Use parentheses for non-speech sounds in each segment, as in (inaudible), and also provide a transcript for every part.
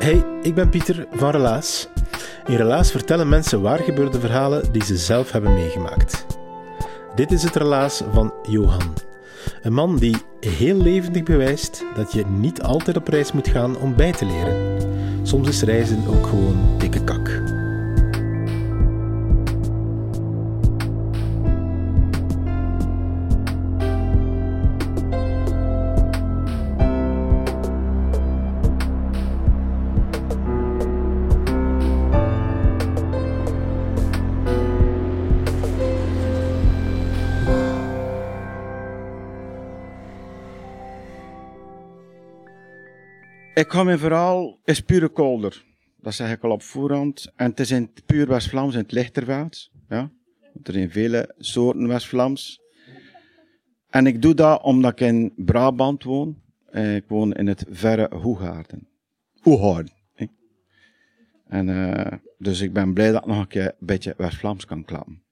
Hey, ik ben Pieter van Relaas. In Relaas vertellen mensen waar gebeurde verhalen die ze zelf hebben meegemaakt. Dit is het relaas van Johan. Een man die heel levendig bewijst dat je niet altijd op reis moet gaan om bij te leren. Soms is reizen ook gewoon dikke kak. Ik ga mijn verhaal is pure kolder. Dat zeg ik al op voorhand. En het is in het puur West-Vlaams in het Lichterveld. Ja. Want Er zijn vele soorten West-Vlaams. En ik doe dat omdat ik in Brabant woon. Eh, Ik woon in het verre Hoegaarden. Hoegaarden. En eh, dus ik ben blij dat ik nog een keer een beetje West-Vlaams kan klappen.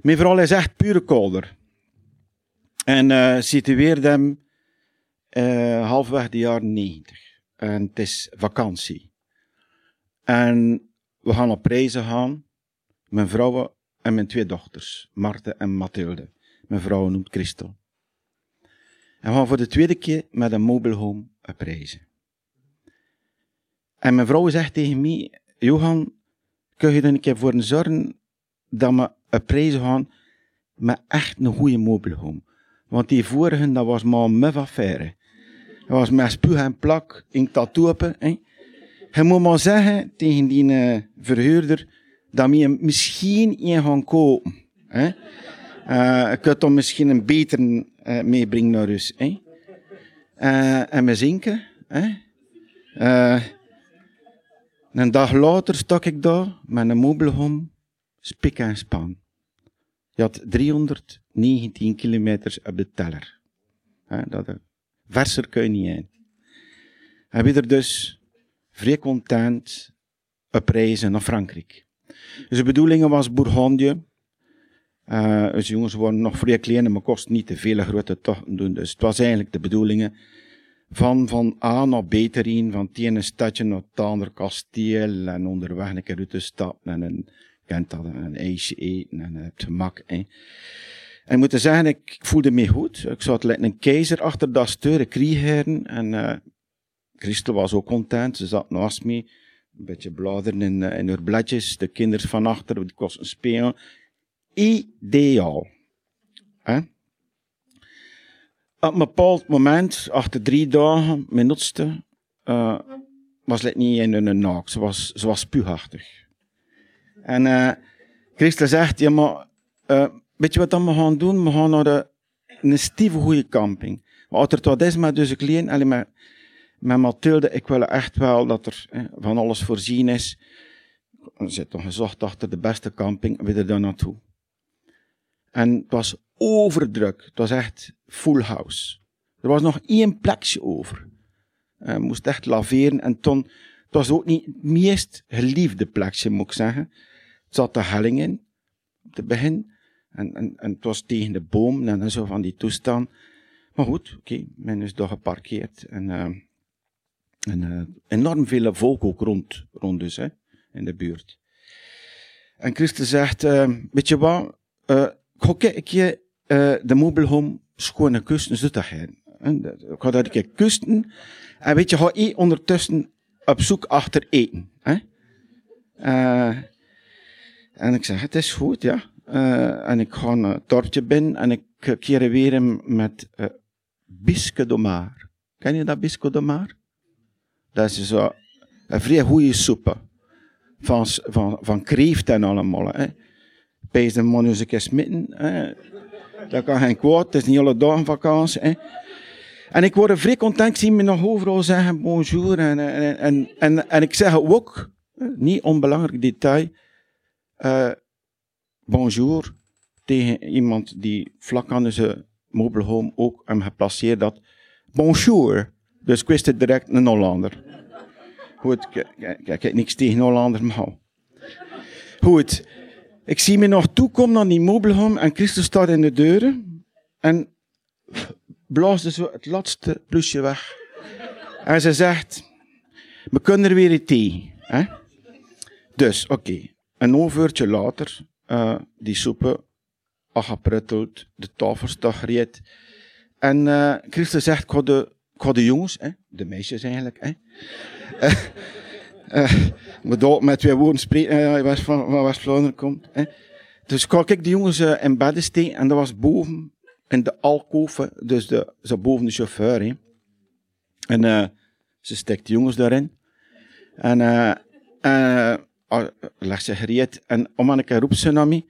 Mijn verhaal is echt pure kolder. En eh situeerde hem eh halfweg de jaren 90. En het is vakantie. En we gaan op reizen gaan. Mijn vrouwen en mijn twee dochters, Marten en Mathilde. Mijn vrouw noemt Christel. En we gaan voor de tweede keer met een mobile home op reizen. En mijn vrouw zegt tegen mij, Johan, kun je er een keer voor zorgen dat we op reizen gaan met echt een goede mobile home. Want die vorige, dat was maar een affaire. Was met spuug en plak in tattoepen. Hè. Je moet maar zeggen tegen die eh, verhuurder dat hem misschien in gaan kopen. Hè. Eh, je kunt dan misschien een beter eh, meebrengen naar huis. Hè. Eh, en we zinken. Hè. Een dag later stak ik daar met een mobile home, spik en span. Je had 319 kilometers op de teller. Hè, dat, verser kun je niet in. En we er dus vrij content op reizen naar Frankrijk. Dus de bedoeling was Bourgogne. Eh dus jongens waren nog vrij klein, maar kost niet te veel grote tochten doen. Dus het was eigenlijk de bedoelingen van, van A naar B te rijden, van het ene stadje naar het andere kasteel, en onderweg een keer uit de stad, en een, kent dat, een ijsje eten, en het gemak. En ik zeggen, ik voelde me goed. Ik zat lijkt een keizer achter dat steur, kriegeren. En eh Christel was ook content. Ze zat naast me. Een beetje bladeren in, eh, in haar bladjes. De kinderen van achter, die kosten spelen. Ideaal. Hè? Op een bepaald moment, achter drie dagen, mijn nutste, eh was het niet in een naak. Ze was, ze was. En eh Christel zegt, ja maar... eh Weet je wat dan we gaan doen? We gaan naar de, een stieve goede camping. Wat er tot is met deze klein, alleen met, met Mathilde, ik wil echt wel dat er van alles voorzien is. We zitten gezocht achter de beste camping, we er dan naartoe. En het was overdruk. Het was echt full house. Er was nog één plekje over. Eh, moest echt laveren. En toen, het was ook niet het meest geliefde plekje, moet ik zeggen. Het zat de helling in, op het begin. En, en, en het was tegen de boom en zo van die toestand. Maar goed, oké, men is daar geparkeerd. En, eh, en eh, enorm veel volk ook rond, rond dus, hè, in de buurt. En Christen zegt, eh, weet je wat, ga ik je de mobile home schone kusten zoet dat gaan. Ik ga dat een keer kusten. En weet je, ga ik ondertussen op zoek achter eten. Hè? En ik zeg, het is goed, ja. Eh, en ik ga naar het dorpje binnen en ik eh, keer weer met uh, bisque de mar. Ken je dat bisque de mar? Dat is zo een vrij goede soep. Van, van, van kreeft en allemaal. Hè. Pees de man eens smitten. Dat kan geen kwaad. Het is niet alle dagen vakantie. En ik word vrij content. Ik zie me nog overal zeggen bonjour. En, en, en, en, en ik zeg ook, niet onbelangrijk detail, uh, bonjour tegen iemand die vlak aan zijn mobile home ook hem geplaceerd had. Bonjour. Dus ik wist het direct een Hollander. Goed, ik heb niks tegen Hollander, maar. Goed. Ik zie me nog toekomen naar die mobile home en Christus staat in de deuren. En blaasde zo het laatste plusje weg. En ze zegt, we kunnen er weer tegen. Hè? Dus, oké. Okay. Een overtje later, uh, die soepen aangeprutteld, de tafel staat gereed. En uh, Christus zegt, ik de, de jongens, de meisjes eigenlijk, hè, (laughs) uh, met twee woorden spreken, uh, van, van West-Vlaanderen komt. Dus kwam ik de jongens in bed steken en dat was boven in de alkove, dus de, zo boven de chauffeur. Hè. En ze steekt de jongens daarin. En. En keer roept ze naar mij,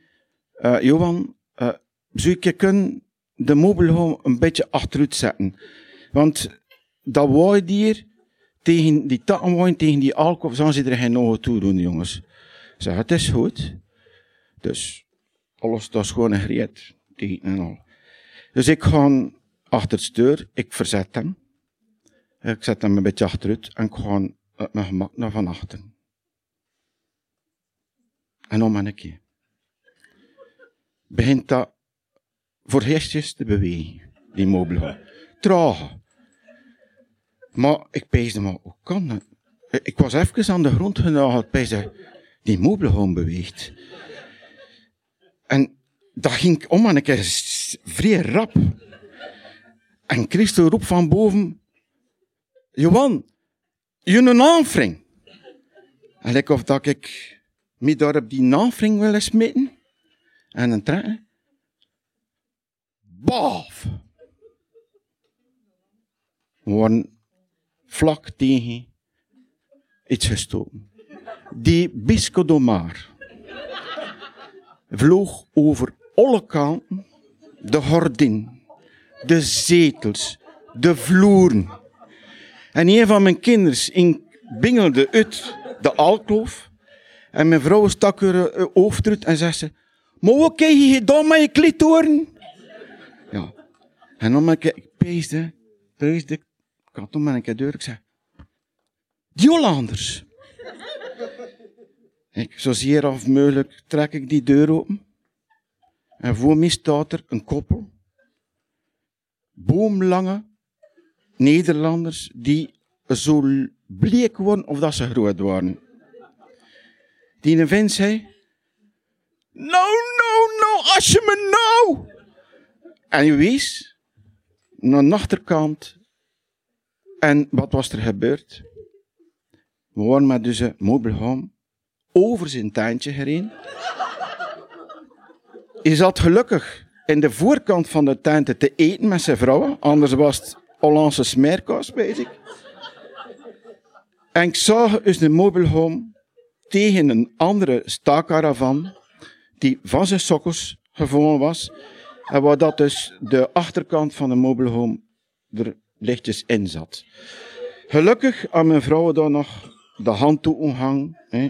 uh, Johan, zou ik kunnen de mobile een beetje achteruit zetten? Want dat waait hier tegen die takken tegen die alcohol, zou ze er geen ogen toe doen, jongens. Zeg, het is goed. Dus, alles, dat is gewoon een gereed. en al. Dus ik ga achter het steur, ik verzet hem. Ik zet hem een beetje achteruit en ik ga met mijn gemak naar van achter. En om en een keer. Begint dat voor heestjes te bewegen, die mobile. Traag. Maar ik peesde, maar hoe kan dat? Ik was even aan de grond genageld, peesde, die mobile beweegt. En dat ging om en ik is vrij rap. En Christo roept van boven, Johan, je een aanvring. En ik of dat ik me daar op die aanvring wil smitten. En een trein. Baf! We worden vlak tegen iets gestoken. Die biscodomar vloog over alle kanten, de gordin, de zetels, de vloeren. En een van mijn kinders in bingelde uit de alkloof. En mijn vrouw stak haar hoofd uit en zei ze, maar wat kijk je gedaan met je klitoren? Ja. En dan ben ik peesde, peesde, ik had toen met een deur, ik zei, die Hollanders. ik, zo zeer of mogelijk trek ik die deur open. En voor mij staat er een koppel. Boomlange Nederlanders die zo bleek worden of dat ze groot waren. Die een vent zei, no, no, no, als je me nou. En je wees naar de achterkant. En wat was er gebeurd? We waren met dus een mobile home over zijn tuintje gereden. Hij zat gelukkig in de voorkant van de tuin te eten met zijn vrouw. Anders was het Hollandse smeerkaas bezig. En ik zag dus een mobile home tegen een andere staakkaravan die van zijn sokkels gevonden was. En waar dat dus de achterkant van de mobile home er lichtjes in zat. Gelukkig aan mijn vrouw daar nog de hand toe omhang. uh,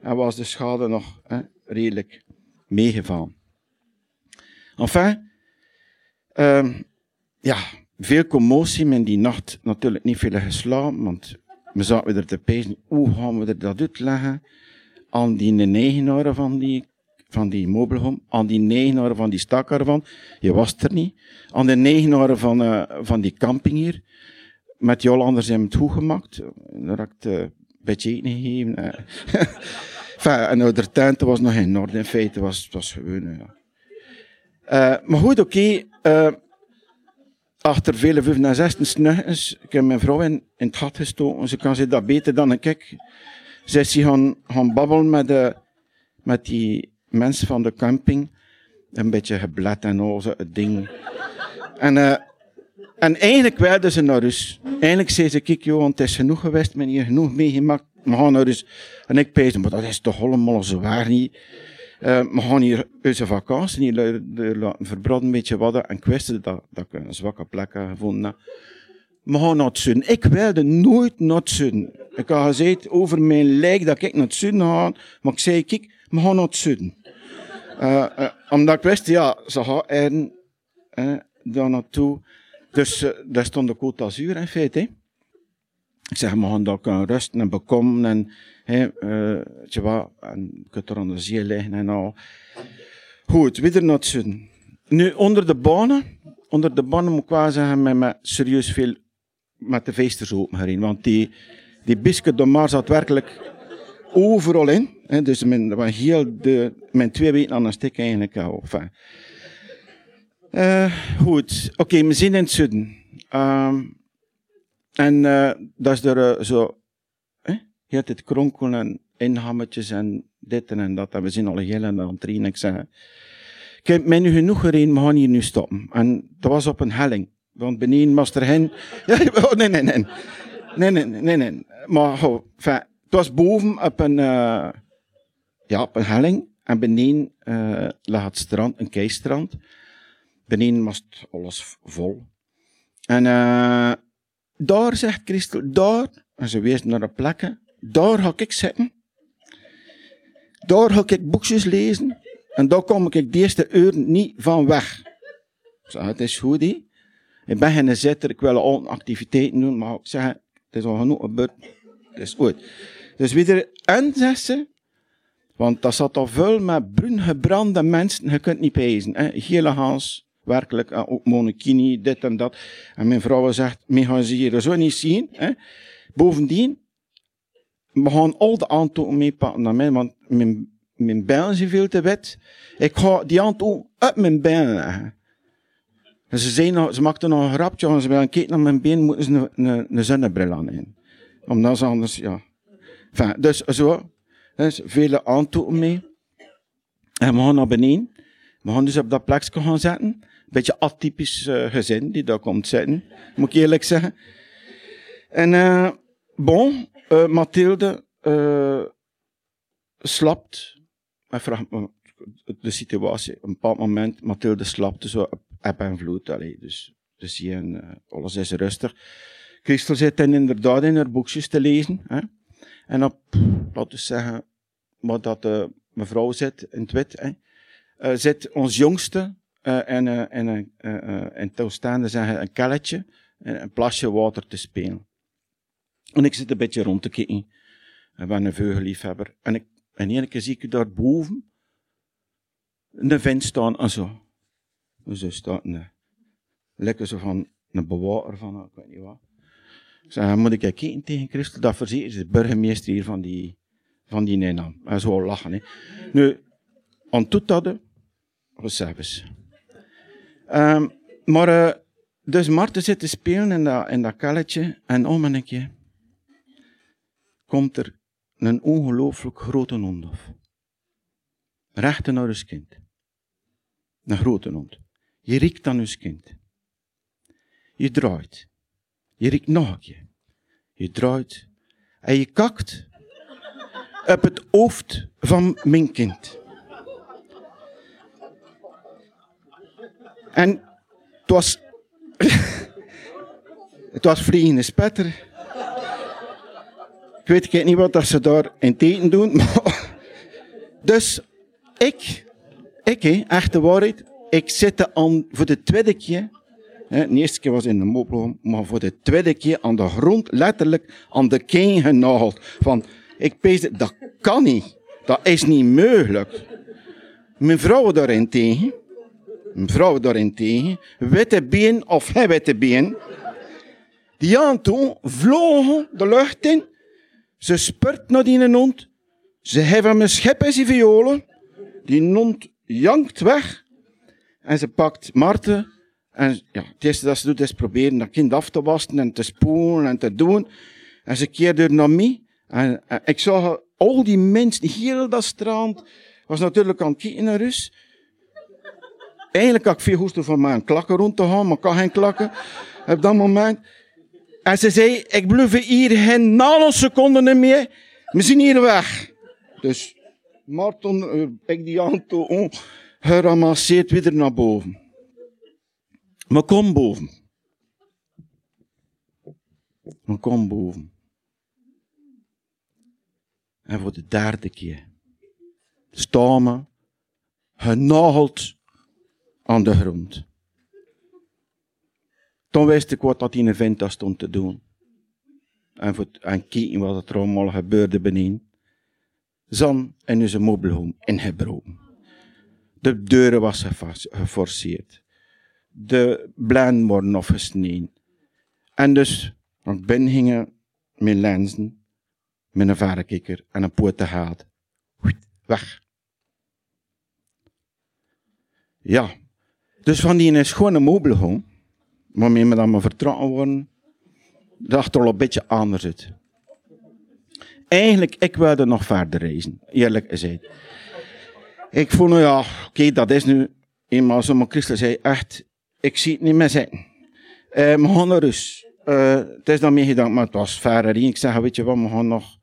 en was de schade nog redelijk meegevallen. Enfin, uh, ja, veel commotie, men die nacht natuurlijk niet veel geslapen, want we zaten er te pezen, hoe gaan we er dat uitleggen aan die eigenaar van die, van die mobile home, aan die eigenaar van die stakcaravan, je was er niet, aan de eigenaar van, uh, van die camping hier, met die Hollanders hebben het goed gemaakt, heb ik een beetje eten gegeven. Uh. (laughs) enfin, en de tent was nog in orde, in feite was was gewoon. Uh, maar goed, oké, achter vele vijf en snuggens, ik heb mijn vrouw in, in het gat gestoken. Ze kan zich dat beter dan ik. Ze is gaan, gaan babbelen met, de, met die mensen van de camping. Een beetje geblet en al zo, het ding. En uh, en eigenlijk werden ze naar rust. Eigenlijk zei ze, kijk joh, het is genoeg geweest, men hier genoeg meegemaakt, we gaan naar. En ik pees, maar dat is toch allemaal zwaar niet. Uh, we gaan hier onze vakantie hier laten verbranden, een beetje wat. En ik wist dat, dat ik een zwakke plek had gevonden. We gaan naar het zuiden. Ik wilde nooit naar het zuiden. Ik had gezegd over mijn lijk dat ik naar het zuiden ga. Maar ik zei, kijk, we gaan naar het zuiden. Uh, uh, omdat ik wist, ja, ze gaan er daar naartoe. Dus daar stond de Côte d'Azur in feite. Ik zeg, we gaan daar kunnen rusten en bekomen en, je kunt er de zee liggen en al. Goed, weer naar het zuiden. Nu, onder de banen, onder de banen moet ik wel zeggen, met, met serieus veel met de feesters open. Want die, die biscuit de Mars zat werkelijk overal in. Hè, dus men, heel de, mijn twee weken aan een stuk eigenlijk al. Enfin. Uh, goed, oké, okay, we zijn in het zuiden. Um, en uh, dat is er uh, zo, heel het kronkelen en inhammetjes en dit en dat. En we zijn al heel aan het trainen. Ik zeg, ik heb mij nu genoeg gereden, we gaan hier nu stoppen. En dat was op een helling. Want beneden was er hen. Oh, (laughs) nee, nee, nee. Nee, nee, nee, nee. Maar het was boven op een, uh, ja, op een helling. En beneden uh, lag het strand, een keistrand. Beneden was alles vol. En uh, daar, zegt Christel, daar, en ze wees naar de plekken, daar ga ik zitten. Daar ga ik boekjes lezen. En daar kom ik de eerste uur niet van weg. Ik het is goed, hè. Ik ben geen zitter, ik wil al activiteiten doen, maar ik zeg, het is al genoeg gebeurd. Het is goed. Dus weer, en ze, want dat zat al vol met bruin gebrande mensen, je kunt niet pezen. Hè. Werkelijk, ook monokini, dit en dat. En mijn vrouw zegt, me gaan ze hier zo niet zien. Hè. Bovendien, we gaan al de aantonen meepakken naar mij, want mijn, mijn bijlen zijn veel te wit. Ik ga die aantonen op mijn bijlen leggen. En ze, zei nog, ze maakte nog een grapje, als ze willen kijken naar mijn been, moeten ze een, een, een zonnebril aan in. Omdat ze anders, ja. Dus zo, dus vele aantonen mee. En we gaan naar beneden. We gaan dus op dat plekje gaan zetten. Beetje atypisch uh, gezin die daar komt zitten, moet ik eerlijk zeggen. En uh, bon, uh, Mathilde uh, slapt. Ik vraag me de situatie. Op een bepaald moment, Mathilde slapte zo op eb en vloed. Allee, dus, dus hier, alles is rustig. Christel zit dan inderdaad in haar boekjes te lezen. Hè? En op, laten we zeggen, wat dat uh, mevrouw zit in het wit, hè? Zit ons jongste en, uh, uh, en toestaande zeggen een kelletje, een plasje water te spelen. En ik zit een beetje rond te kijken. Ik ben een veugelliefhebber. En, ik, en één keer zie ik daar boven een vent staan en zo. Er staat een, lekker zo van een bewaker van, ik weet niet wat. Ik zeg, moet ik kijken tegen Christel? Dat verzekert de burgemeester hier van die, van die Nijnaam. Hij zou lachen, hè. Nu, aan toe hadden, zelfs. Um, maar, uh, dus Marten zit te spelen in dat, in dat kelletje, en om een keer komt er een ongelooflijk grote hond af. Rechten naar ons kind. Een grote hond. Je riekt aan je kind. Je draait. Je riekt nog een keer. Je draait. En je kakt op het hoofd van mijn kind. En het was... (laughs) het was vliegende spetter. Ik weet niet wat dat ze daar in teken doen, (laughs) maar... Dus, ik, ik, he, echte waarheid, ik zit aan voor de tweede keer, hè, de eerste keer was in de mobiel, maar voor de tweede keer aan de grond, letterlijk aan de keen genageld. Van, ik pees, dat kan niet. Dat is niet mogelijk. Mijn vrouw daarentegen, mijn vrouw daarentegen, witte been of hij witte been, die aan toen vlogen de lucht in, ze spurt naar die hond, ze hebben mijn schep in zijn violen, die hond jankt weg, en ze pakt Marten. En ja, het eerste dat ze doet is proberen dat kind af te wassen en te spoelen en te doen. En ze keerde naar mij. En, en, ik zag al die mensen, heel dat strand, was natuurlijk aan het kijken naar Rus. Eigenlijk had ik veel hoesten van mijn klakken rond te gaan, maar ik geen klakken op dat moment. En ze zei, ik blijf hier geen nanoseconden meer. We zijn hier weg. Dus Martin, uh, ik die auto on, geramasseerd weer naar boven. Maar kom boven. Maar kom boven. En voor de derde keer staan we genageld aan de grond. Toen wist ik wat dat in een vent stond te doen. En, voor, en kijken wat er allemaal gebeurde beneden. Zan en zijn mobielhome ingebroken. De deuren was geforceerd. De blinden worden afgesneden. En dus, want binnen gingen met lenzen, met een verrekijker en een poot Weg. Ja. Dus van die een mobielhome, waarmee we dan maar vertrouwen worden, dacht er al een beetje anders uit. Eigenlijk, ik wilde nog verder reizen, eerlijk gezegd. Ik vond, nou ja, oké, dat is nu eenmaal zo, maar Christel zei echt, ik zie het niet meer zitten. Uh, we gaan naar rust. Uh, het is dan meegedaan, maar het was verder. Ik zeg, weet je wat, we gaan nog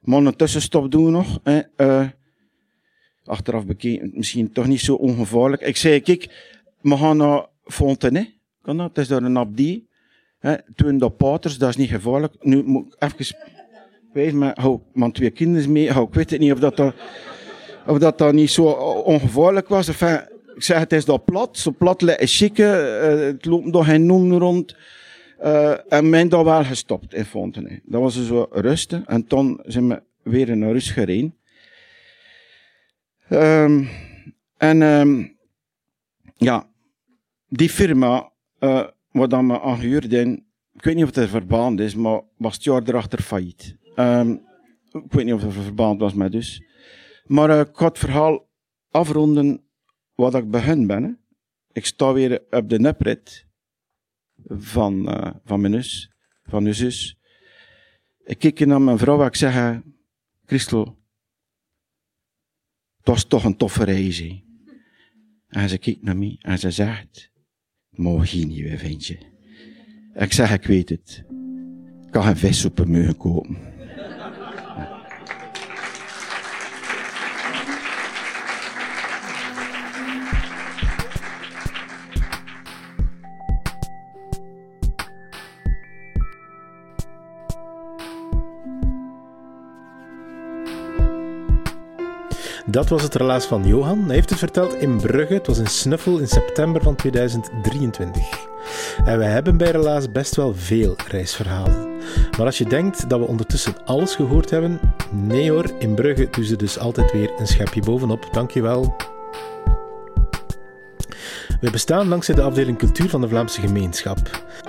maar een tussenstop doen nog. Uh, achteraf bekeken, misschien toch niet zo ongevaarlijk. Ik zei, kijk, we gaan naar Fontenay. Kan dat? Het is daar een abdie. Toen dat paters, dat is niet gevaarlijk. Nu moet ik even wijzen, maar hou man twee kinderen mee. Hou, ik weet het niet of dat, dat, of dat, niet zo ongevaarlijk was. Enfin, ik zeg, het is dat plat. Zo plat is chique. Uh, het loopt nog geen noem rond. Uh, en men daar wel gestopt in Fontenay. Dat was zo dus rustig. En toen zijn we weer naar rust gereden. Um, en um, ja, die firma, uh, wat dan me aangehuurd in, ik weet niet of het een verband is, maar was het jaar erachter failliet. Um, ik weet niet of het een verband was met dus. Maar uh, ik ga het verhaal afronden wat ik begin ben. Hè. Ik sta weer op de neprit van, uh, van mijn zus, van mijn zus. Ik kijk naar mijn vrouw en ik zeg, Christel, het was toch een toffe reis. En ze kijkt naar mij en ze zegt, niet weer, ventje. Ik zeg, ik weet het. Ik kan een vis op een muur kopen. Dat was het relaas van Johan. Hij heeft het verteld in Brugge. Het was een snuffel in september van 2023. En wij hebben bij Relaas best wel veel reisverhalen. Maar als je denkt dat we ondertussen alles gehoord hebben, nee hoor, in Brugge doen ze dus altijd weer een schepje bovenop. Dankjewel. Wij bestaan dankzij de afdeling cultuur van de Vlaamse gemeenschap.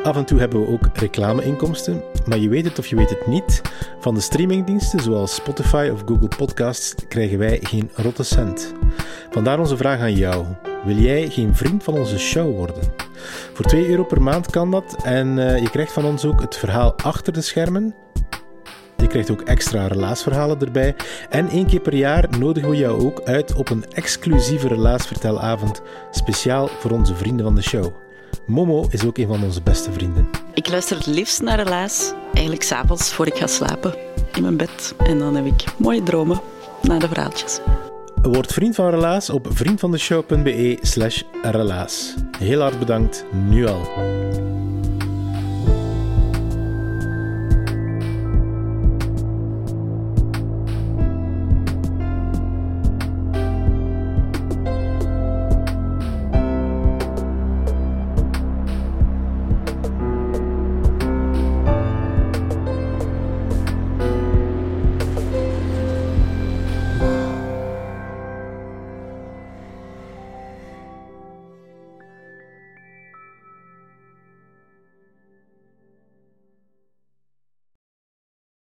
Af en toe hebben we ook reclameinkomsten, maar je weet het of je weet het niet, van de streamingdiensten zoals Spotify of Google Podcasts krijgen wij geen rotte cent. Vandaar onze vraag aan jou. Wil jij geen vriend van onze show worden? Voor 2 euro per maand kan dat en uh, je krijgt van ons ook het verhaal achter de schermen, je krijgt ook extra relaasverhalen erbij. En één keer per jaar nodigen we jou ook uit op een exclusieve relaasvertelavond, speciaal voor onze vrienden van de show. Momo is ook een van onze beste vrienden. Ik luister het liefst naar relaas, eigenlijk s'avonds voor ik ga slapen, in mijn bed. En dan heb ik mooie dromen na de verhaaltjes. Word vriend van Relaas op vriendvandeshow.be slash relaas. Heel hard bedankt, nu al.